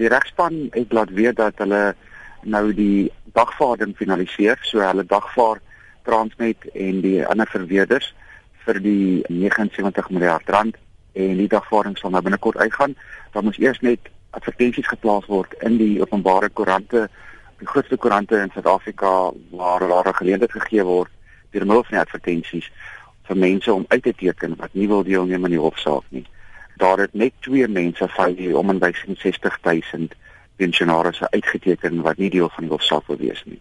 Die regspan het laat weet dat hulle nou die dagvaarding finaliseer, so hulle dagvaar Transnet en die ander verweerders vir die 79 miljard rand en die dagvaarding sal nou binnekort uitgaan. Dan moet eers net advertensies geplaas word in die openbare koerante, die grootste koerante in Suid-Afrika waar daar geleentheid gegee word deur middel van advertensies vir mense om uit te teken wat nie wil deelneem aan die hofsaak nie. Daar het net twee mense van die om en by 60000 pensionaars uitgeteken wat nie deel van die hofsaak wil wees nie.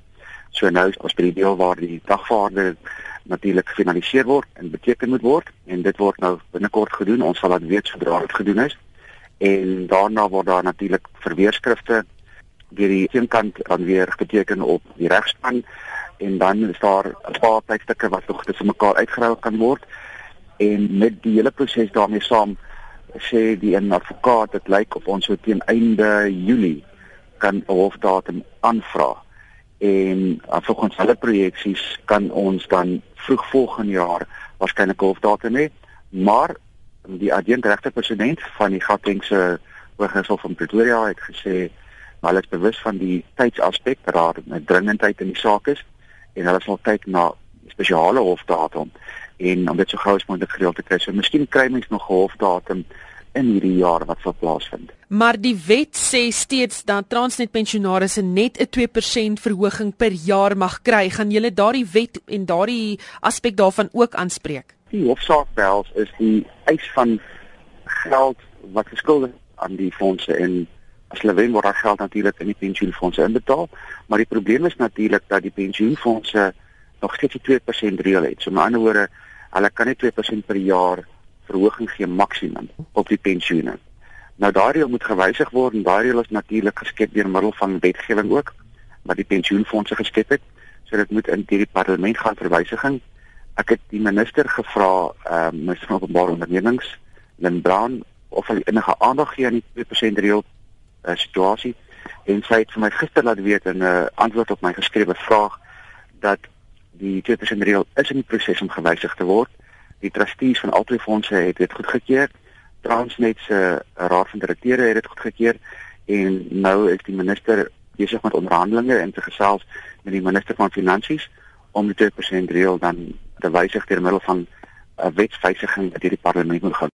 So nou is ons by die deel waar die dagvaarder natuurlik gefinaliseer word en beteken moet word en dit word nou binnekort gedoen. Ons sal dit weet sodra dit gedoen is. En daarna word daar natuurlik verweerskrifte deur die teenkant dan weer geteken op die regspan en dan is daar 'n paar tydstukke wat nog tussen mekaar uitgeruil kan word en met die hele proses daarmee saam sê die een advokaat dit lyk of ons so teen einde Julie kan 'n hofdatum aanvra en volgens hulle projeksies kan ons dan vroeg volgende jaar waarskynlik 'n hofdatum hê. Maar die adjunkregter president van die Gautengse Hooggeregshof van Pretoria het gesê maar hulle is bewus van die tydsaspek dat daar 'n dringendheid in die saak is en hulle sal kyk na spesiale hofdatum en om dit so gou as moontlik gereël te kry. So miskien kry mens nog 'n hofdatum in hierdie jaar wat sal plaasvind. Maar die wet sê steeds dat Transnet pensionaarsse net 'n 2% verhoging per jaar mag kry. Gaan julle daardie wet en daardie aspek daarvan ook aanspreek? Die hofsaak bels is die eis van geld wat geskuld aan die fondse en as hulle wen word daardie geld natuurlik in die pensioenfondse inbetaal, maar die probleem is natuurlik dat die pensioenfondse nog steeds die 2% reël het. So met ander woorde, hulle kan net 2% per jaar verhoging gee maksimum op die pensioene. Nou daardie moet gewysig word en daardie is natuurlik geskep deur middel van wetgewing ook wat die pensioenfondse geskep het. So dit moet in die parlement gaan vir wysiging. Ek het die minister gevra, ehm uh, minister van openbare ondernemings, Lynn Brown, of hy enige aandag gee aan die 2% reël uh, situasie en sy het vir my gister laat weet in 'n uh, antwoord op my geskrewe vraag dat die 2% reël is in die proses om gewysig te word die trustees van albei fondse het dit goedgekeur. Transnet se raad van direkteure het dit goedgekeur en nou is die minister besig met onderhandelinge en te gesels met die minister van finansies om die 2% reël dan te wysig deur middel van 'n wetswysiging wat deur die parlement moet gaan.